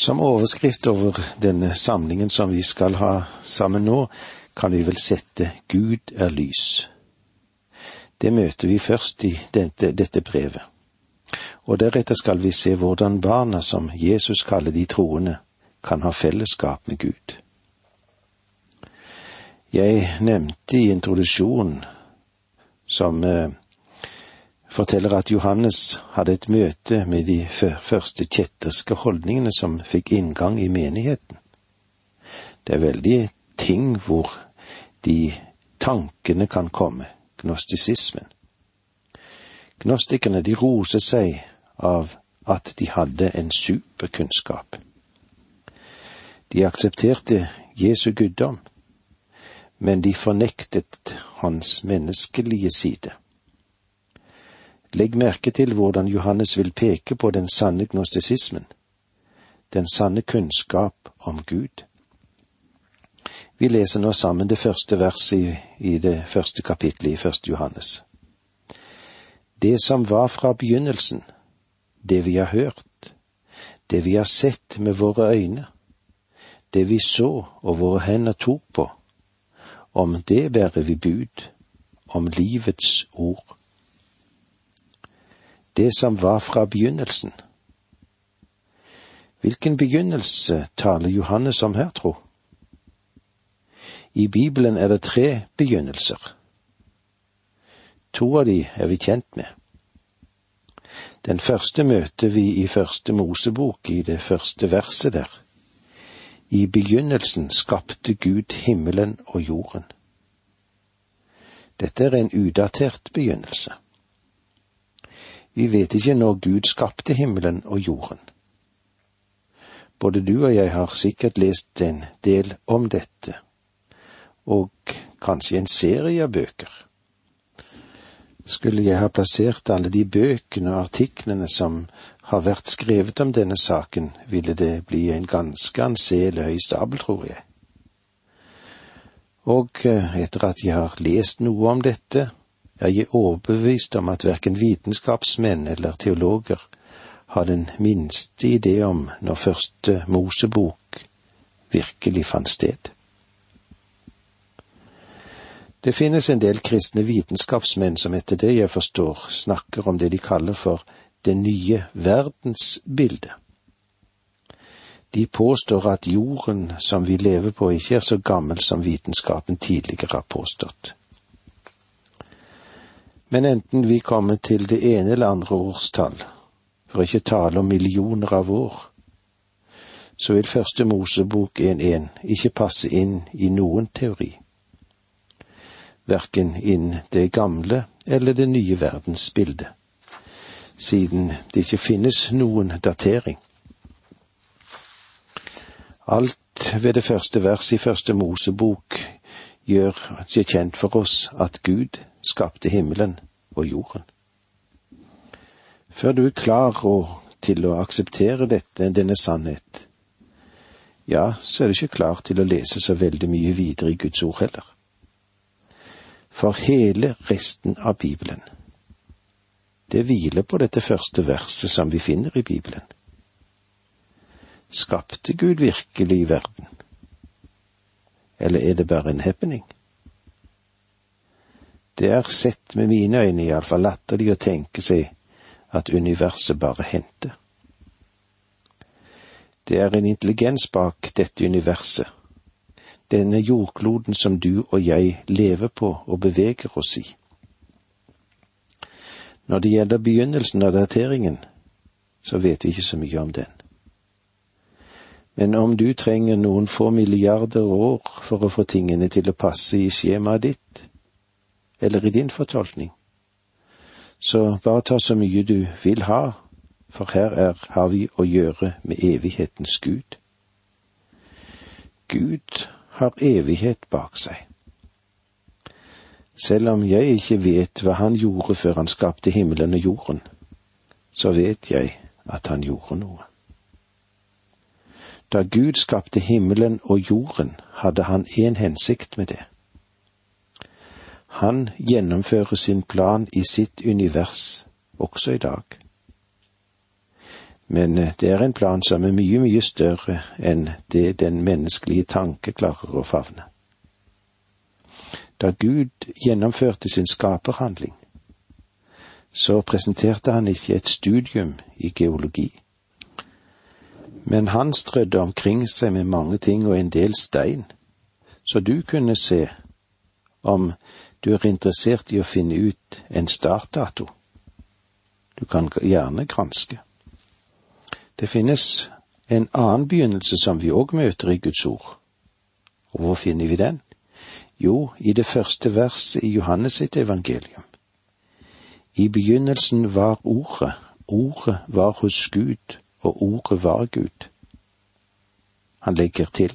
Som overskrift over denne samlingen som vi skal ha sammen nå, kan vi vel sette Gud er lys. Det møter vi først i dette, dette brevet. Og deretter skal vi se hvordan barna som Jesus kaller de troende, kan ha fellesskap med Gud. Jeg nevnte i introduksjonen, som eh, forteller at Johannes hadde et møte med de første kjetterske holdningene som fikk inngang i menigheten. Det er veldig ting hvor de tankene kan komme, gnostisismen. Gnostikerne de roser seg av at de hadde en superkunnskap. De aksepterte Jesu guddom, men de fornektet hans menneskelige side. Legg merke til hvordan Johannes vil peke på den sanne gnostisismen, den sanne kunnskap om Gud. Vi leser nå sammen det første verset i, i det første kapittelet i første Johannes. Det som var fra begynnelsen, det vi har hørt, det vi har sett med våre øyne, det vi så og våre hender tok på, om det bærer vi bud, om livets ord det som var fra begynnelsen. Hvilken begynnelse taler Johannes om her, tro? I Bibelen er det tre begynnelser. To av de er vi kjent med. Den første møter vi i første Mosebok, i det første verset der. I begynnelsen skapte Gud himmelen og jorden. Dette er en udatert begynnelse. Vi vet ikke når Gud skapte himmelen og jorden. Både du og jeg har sikkert lest en del om dette, og kanskje en serie av bøker. Skulle jeg ha plassert alle de bøkene og artiklene som har vært skrevet om denne saken, ville det bli en ganske anselig høy stabel, tror jeg. Og eh, etter at jeg har lest noe om dette, er jeg overbevist om at verken vitenskapsmenn eller teologer har den minste idé om når første Mosebok virkelig fant sted. Det finnes en del kristne vitenskapsmenn som etter det jeg forstår snakker om det de kaller for det nye verdensbildet. De påstår at jorden som vi lever på ikke er så gammel som vitenskapen tidligere har påstått. Men enten vi kommer til det ene eller andre årstall, for ikke tale om millioner av år, så vil første Mosebok 1.1 ikke passe inn i noen teori. Verken inn det gamle eller det nye verdensbildet, siden det ikke finnes noen datering. Alt ved det første vers i første Mosebok gjør det kjent for oss at Gud skapte himmelen og jorden. Før du er klar til å akseptere dette, denne sannhet, ja, så er du ikke klar til å lese så veldig mye videre i Guds ord heller. For hele resten av Bibelen, det hviler på dette første verset som vi finner i Bibelen. Skapte Gud virkelig verden? Eller er det bare en happening? Det er sett med mine øyne iallfall latterlig å tenke seg at universet bare hendte. Det er en intelligens bak dette universet, denne jordkloden som du og jeg lever på og beveger oss i. Når det gjelder begynnelsen av dateringen, så vet vi ikke så mye om den. Men om du trenger noen få milliarder år for å få tingene til å passe i skjemaet ditt, eller i din fortolkning. Så bare ta så mye du vil ha, for her er, har vi å gjøre med evighetens Gud. Gud har evighet bak seg. Selv om jeg ikke vet hva han gjorde før han skapte himmelen og jorden, så vet jeg at han gjorde noe. Da Gud skapte himmelen og jorden, hadde han én hensikt med det. Han gjennomfører sin plan i sitt univers også i dag. Men eh, det er en plan som er mye, mye større enn det den menneskelige tanke klarer å favne. Da Gud gjennomførte sin skaperhandling, så presenterte han ikke et studium i geologi, men han strødde omkring seg med mange ting og en del stein, så du kunne se om du er interessert i å finne ut en startdato. Du kan gjerne granske. Det finnes en annen begynnelse som vi òg møter i Guds ord. Og hvor finner vi den? Jo, i det første verset i Johannes sitt evangelium. I begynnelsen var Ordet, Ordet var hos Gud, og Ordet var Gud. Han legger til,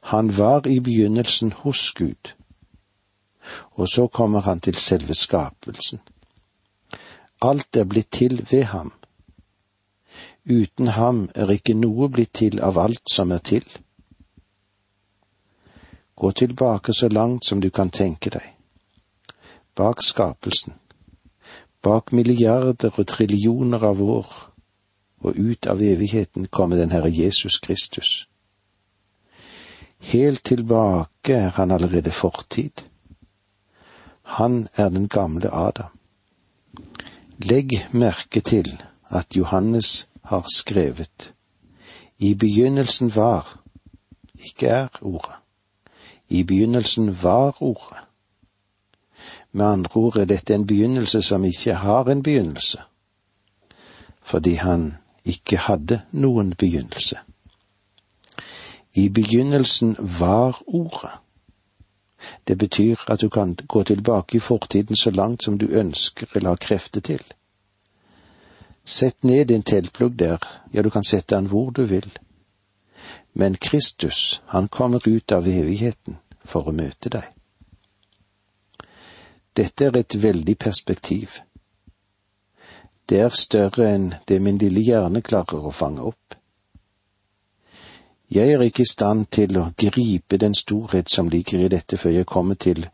Han var i begynnelsen hos Gud. Og så kommer han til selve skapelsen. Alt er blitt til ved ham. Uten ham er ikke noe blitt til av alt som er til. Gå tilbake så langt som du kan tenke deg. Bak skapelsen, bak milliarder og trillioner av år, og ut av evigheten kommer den Herre Jesus Kristus. Helt tilbake er han allerede fortid. Han er den gamle Adam. Legg merke til at Johannes har skrevet. I begynnelsen var, ikke er ordet. I begynnelsen var ordet. Med andre ord er dette en begynnelse som ikke har en begynnelse, fordi han ikke hadde noen begynnelse. I begynnelsen var ordet. Det betyr at du kan gå tilbake i fortiden så langt som du ønsker eller har krefter til. Sett ned din teltplugg der, ja, du kan sette den hvor du vil. Men Kristus, han kommer ut av evigheten for å møte deg. Dette er et veldig perspektiv. Det er større enn det min lille hjerne klarer å fange opp. Jeg er ikke i stand til å gripe den storhet som ligger i dette før jeg kommer til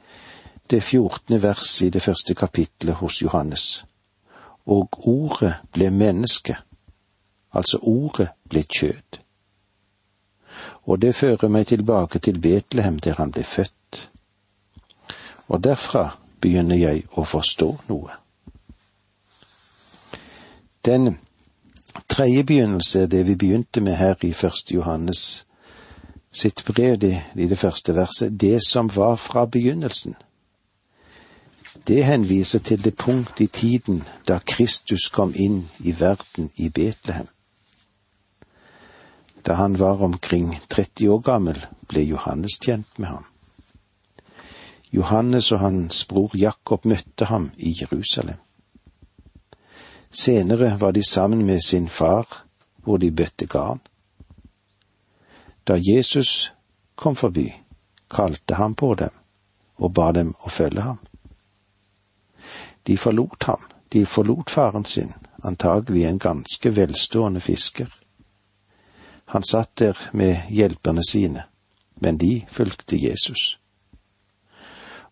det fjortende verset i det første kapitlet hos Johannes og ordet ble menneske, altså ordet ble kjød. Og det fører meg tilbake til Betlehem, der han ble født. Og derfra begynner jeg å forstå noe. Den tredje begynnelse er det vi begynte med her i første Johannes sitt brev, i det første verset, det som var fra begynnelsen. Det henviser til det punkt i tiden da Kristus kom inn i verden i Betlehem. Da han var omkring 30 år gammel, ble Johannes kjent med ham. Johannes og hans bror Jakob møtte ham i Jerusalem. Senere var de sammen med sin far, hvor de bøtte garn. Da Jesus kom forbi, kalte han på dem og ba dem å følge ham. De forlot ham, de forlot faren sin, antagelig en ganske velstående fisker. Han satt der med hjelperne sine, men de fulgte Jesus.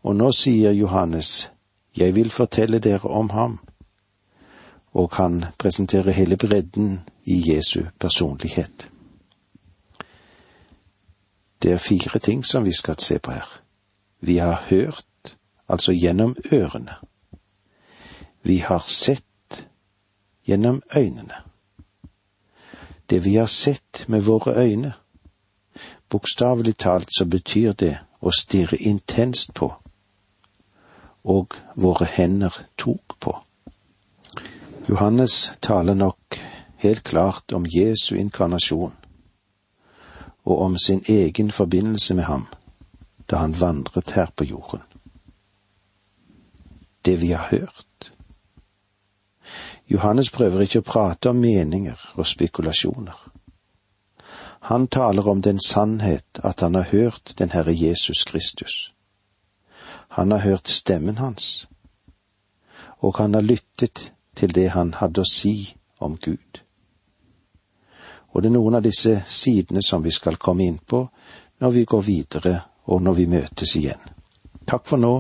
Og nå sier Johannes, jeg vil fortelle dere om ham, og han presenterer hele bredden i Jesu personlighet. Det er fire ting som vi skal se på her. Vi har hørt, altså gjennom ørene. Vi har sett gjennom øynene. Det vi har sett med våre øyne. Bokstavelig talt så betyr det å stirre intenst på, og våre hender tok på. Johannes taler nok helt klart om Jesu inkarnasjon, og om sin egen forbindelse med ham da han vandret her på jorden. Det vi har hørt, Johannes prøver ikke å prate om meninger og spekulasjoner. Han taler om den sannhet at han har hørt den Herre Jesus Kristus. Han har hørt stemmen hans, og han har lyttet til det han hadde å si om Gud. Og det er noen av disse sidene som vi skal komme inn på når vi går videre og når vi møtes igjen. Takk for nå,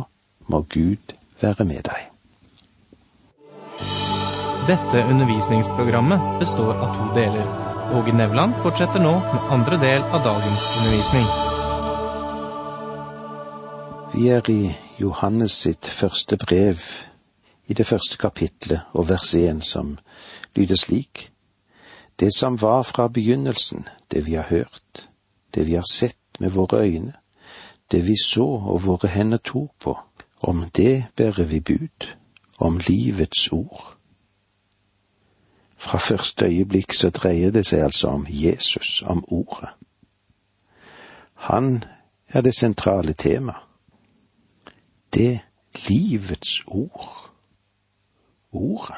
må Gud være med deg. Dette undervisningsprogrammet består av to deler. Åge Nevland fortsetter nå med andre del av dagens undervisning. Vi er i Johannes sitt første brev, i det første kapitlet og vers 1, som lyder slik. Det som var fra begynnelsen, det vi har hørt, det vi har sett med våre øyne, det vi så og våre hender tok på, om det bærer vi bud, om livets ord. Fra første øyeblikk så dreier det seg altså om Jesus, om Ordet. Han er det sentrale tema. Det livets ord. Ordet.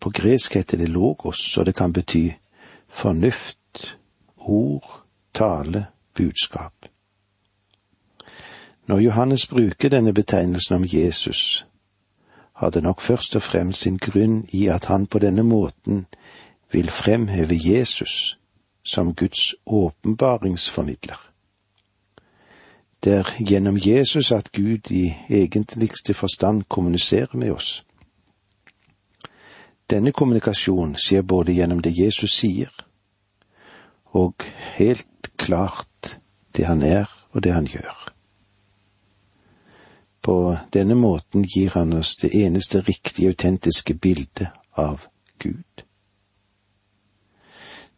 På gresk heter det logos, og det kan bety fornuft, ord, tale, budskap. Når Johannes bruker denne betegnelsen om Jesus, har det nok først og fremst sin grunn i at han på denne måten vil fremheve Jesus som Guds åpenbaringsformidler. Det er gjennom Jesus at Gud i egentligste forstand kommuniserer med oss. Denne kommunikasjonen skjer både gjennom det Jesus sier, og helt klart det han er og det han gjør. På denne måten gir han oss det eneste riktige, autentiske bildet av Gud.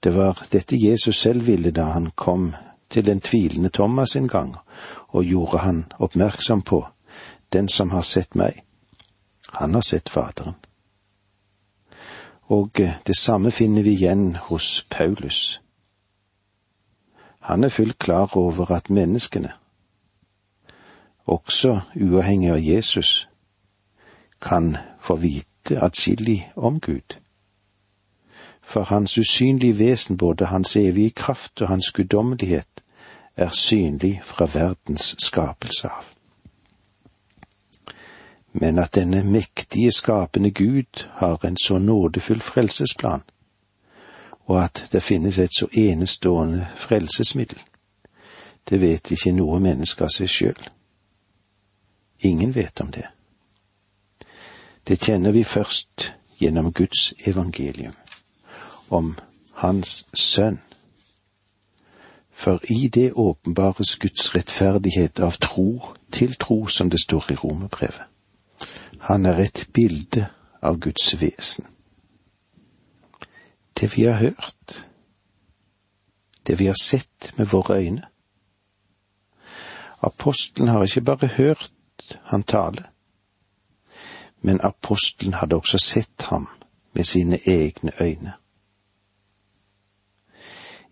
Det var dette Jesus selv ville da han kom til den tvilende Thomas en gang og gjorde han oppmerksom på den som har sett meg, han har sett Faderen. Og det samme finner vi igjen hos Paulus. Han er fullt klar over at menneskene, også uavhengig av Jesus, kan få vite atskillig om Gud. For hans usynlige vesen, både hans evige kraft og hans guddommelighet, er synlig fra verdens skapelse av. Men at denne mektige, skapende Gud har en så nådefull frelsesplan, og at det finnes et så enestående frelsesmiddel, det vet ikke noe menneske av seg sjøl. Ingen vet om det. Det kjenner vi først gjennom Guds evangelium, om Hans Sønn. For i det åpenbares Guds rettferdighet av tro til tro, som det står i romerbrevet. Han er et bilde av Guds vesen. Det vi har hørt, det vi har sett med våre øyne. Apostelen har ikke bare hørt han tale. Men apostelen hadde også sett ham med sine egne øyne.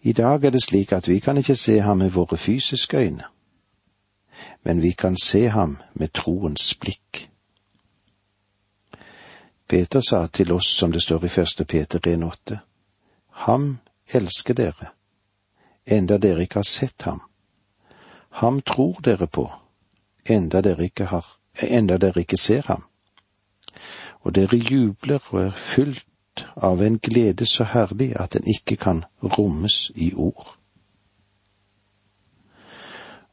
I dag er det slik at vi kan ikke se ham med våre fysiske øyne, men vi kan se ham med troens blikk. Peter sa til oss, som det står i første Peter 1,8, Ham elsker dere, enda dere ikke har sett ham. Ham tror dere på, enda dere ikke har, enda dere ikke ser ham. Og dere jubler og er fylt av en glede så herlig at den ikke kan rommes i ord.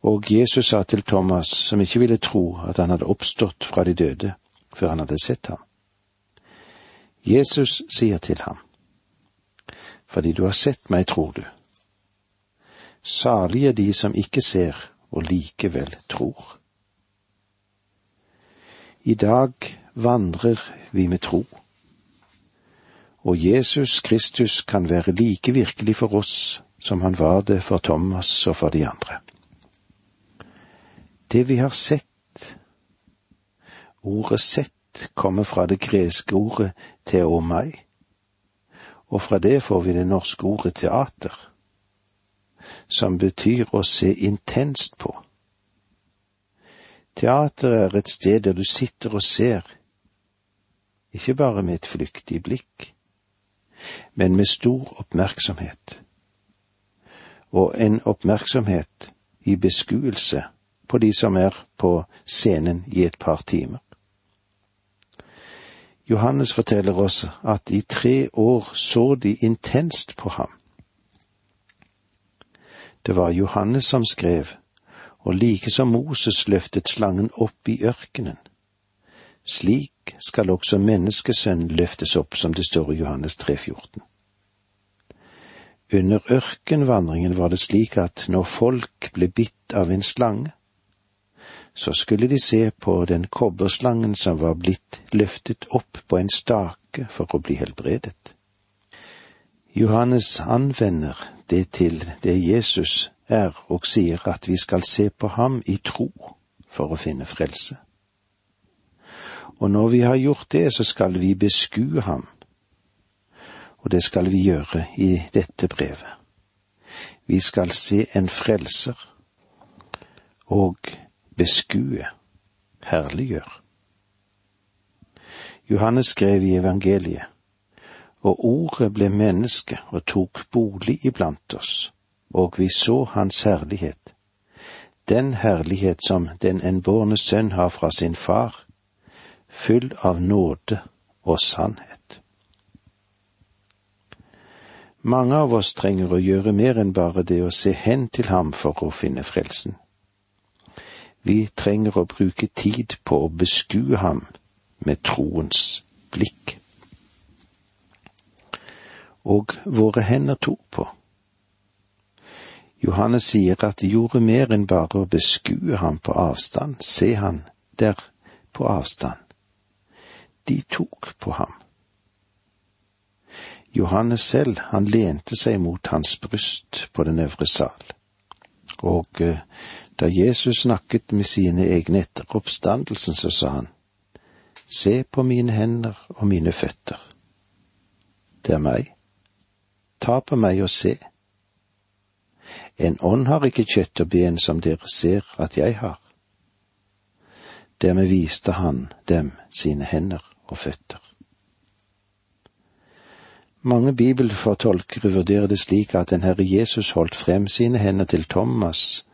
Og Jesus sa til Thomas, som ikke ville tro at han hadde oppstått fra de døde før han hadde sett ham. Jesus sier til ham, fordi du har sett meg, tror du. Salige de som ikke ser og likevel tror. I dag vandrer vi med tro. Og Jesus Kristus kan være like virkelig for oss som han var det for Thomas og for de andre. Det vi har sett, ordet sett kommer fra det greske ordet teomai, og fra det får vi det norske ordet teater, som betyr å se intenst på. Teater er et sted der du sitter og ser, ikke bare med et flyktig blikk, men med stor oppmerksomhet, og en oppmerksomhet i beskuelse på de som er på scenen i et par timer. Johannes forteller oss at i tre år så de intenst på ham. Det var Johannes som skrev og like som Moses løftet slangen opp i ørkenen. Slik skal også menneskesønnen løftes opp, som det står i Johannes 3,14. Under ørkenvandringen var det slik at når folk ble bitt av en slange, så skulle de se på den kobberslangen som var blitt løftet opp på en stake for å bli helbredet. Johannes anvender det til det Jesus er, og sier at vi skal se på ham i tro for å finne frelse. Og når vi har gjort det, så skal vi beskue ham og det skal vi gjøre i dette brevet. Vi skal se en frelser og beskue, herliggjør. Johannes skrev i evangeliet, og ordet ble menneske og tok bolig iblant oss, og vi så hans herlighet, den herlighet som den enbårne sønn har fra sin far, full av nåde og sannhet. Mange av oss trenger å gjøre mer enn bare det å se hen til ham for å finne frelsen. Vi trenger å bruke tid på å beskue ham med troens blikk. Og våre hender tok på. Johannes sier at de gjorde mer enn bare å beskue ham på avstand, se han der på avstand. De tok på ham. Johannes selv, han lente seg mot hans bryst på den øvre sal. Og eh, da Jesus snakket med sine egne etter oppstandelsen, så sa han, Se på mine hender og mine føtter. Det er meg. Ta på meg og se. En ånd har ikke kjøtt og ben som dere ser at jeg har. Dermed viste han dem sine hender og føtter. Mange bibelfortolkere vurderer det slik at den Herre Jesus holdt frem sine hender til Thomas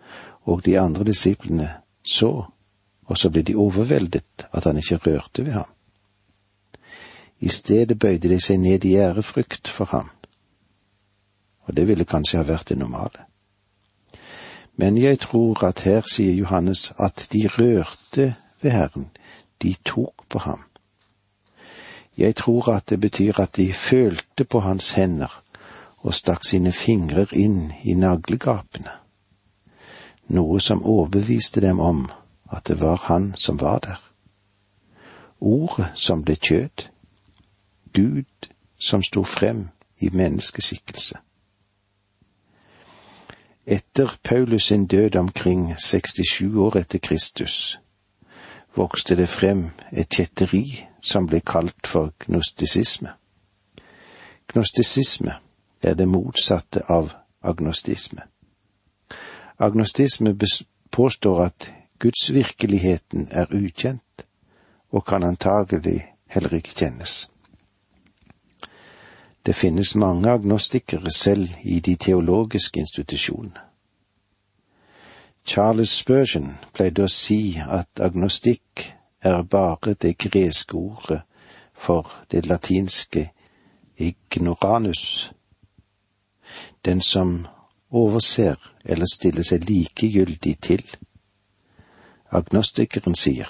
og de andre disiplene, så, og så ble de overveldet at han ikke rørte ved ham. I stedet bøyde de seg ned i ærefrykt for ham, og det ville kanskje ha vært det normale. Men jeg tror at her sier Johannes at de rørte ved Herren, de tok på ham. Jeg tror at det betyr at de følte på hans hender og stakk sine fingrer inn i naglegapene, noe som overbeviste dem om at det var han som var der. Ordet som ble kjød, Gud som sto frem i menneskeskikkelse. Etter Paulus sin død omkring 67 år etter Kristus vokste det frem et kjetteri som blir kalt for gnostisisme. Gnostisisme er det motsatte av agnostisme. Agnostisme påstår at gudsvirkeligheten er ukjent, og kan antagelig heller ikke kjennes. Det finnes mange agnostikere selv i de teologiske institusjonene. Charles Spurgeon pleide å si at agnostikk er bare det greske ordet for det latinske ignoranus, den som overser eller stiller seg likegyldig til. Agnostikeren sier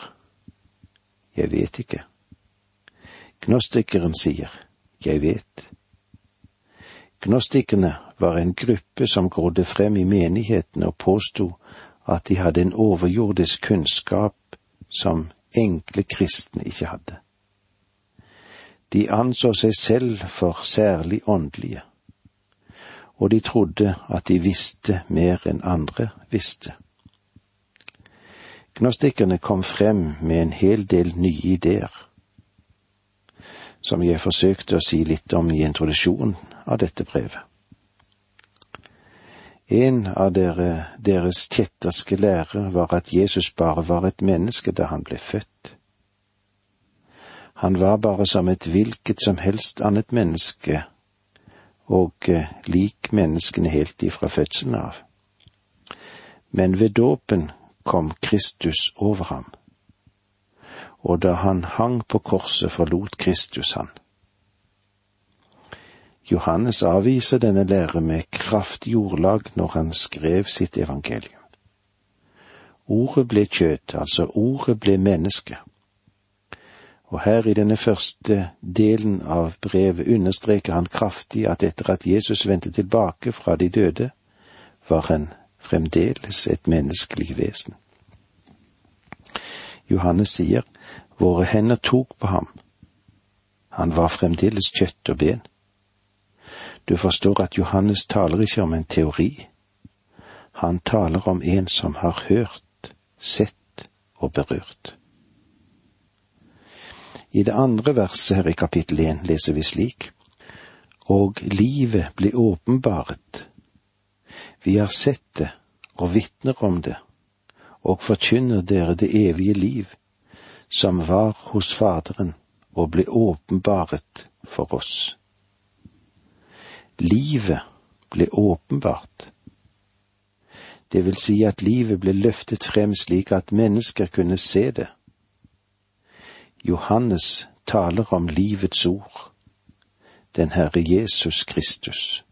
jeg vet ikke. Gnostikeren sier jeg vet. Gnostikerne var en gruppe som grodde frem i menighetene og påsto at de hadde en overjordisk kunnskap som enkle kristne ikke hadde. De anså seg selv for særlig åndelige, og de trodde at de visste mer enn andre visste. Gnostikerne kom frem med en hel del nye ideer, som jeg forsøkte å si litt om i introduksjonen av dette brevet. En av dere, deres kjetterske lære var at Jesus bare var et menneske da han ble født. Han var bare som et hvilket som helst annet menneske, og eh, lik menneskene helt ifra fødselen av. Men ved dåpen kom Kristus over ham, og da han hang på korset, forlot Kristus han. Johannes avviser denne lære med kraftig ordlag når han skrev sitt evangelium. Ordet ble kjøtt, altså ordet ble menneske. Og her i denne første delen av brevet understreker han kraftig at etter at Jesus vendte tilbake fra de døde, var han fremdeles et menneskelig vesen. Johannes sier, våre hender tok på ham. Han var fremdeles kjøtt og ben. Du forstår at Johannes taler ikke om en teori. Han taler om en som har hørt, sett og berørt. I det andre verset her i kapittel én leser vi slik. Og livet ble åpenbaret. Vi har sett det og vitner om det, og forkynner dere det evige liv, som var hos Faderen og ble åpenbaret for oss. Livet ble åpenbart. Det vil si at livet ble løftet frem slik at mennesker kunne se det. Johannes taler om livets ord, den Herre Jesus Kristus.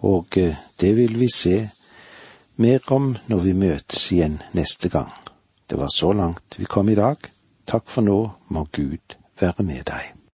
Og eh, det vil vi se mer om når vi møtes igjen neste gang. Det var så langt vi kom i dag. Takk for nå, må Gud være med deg.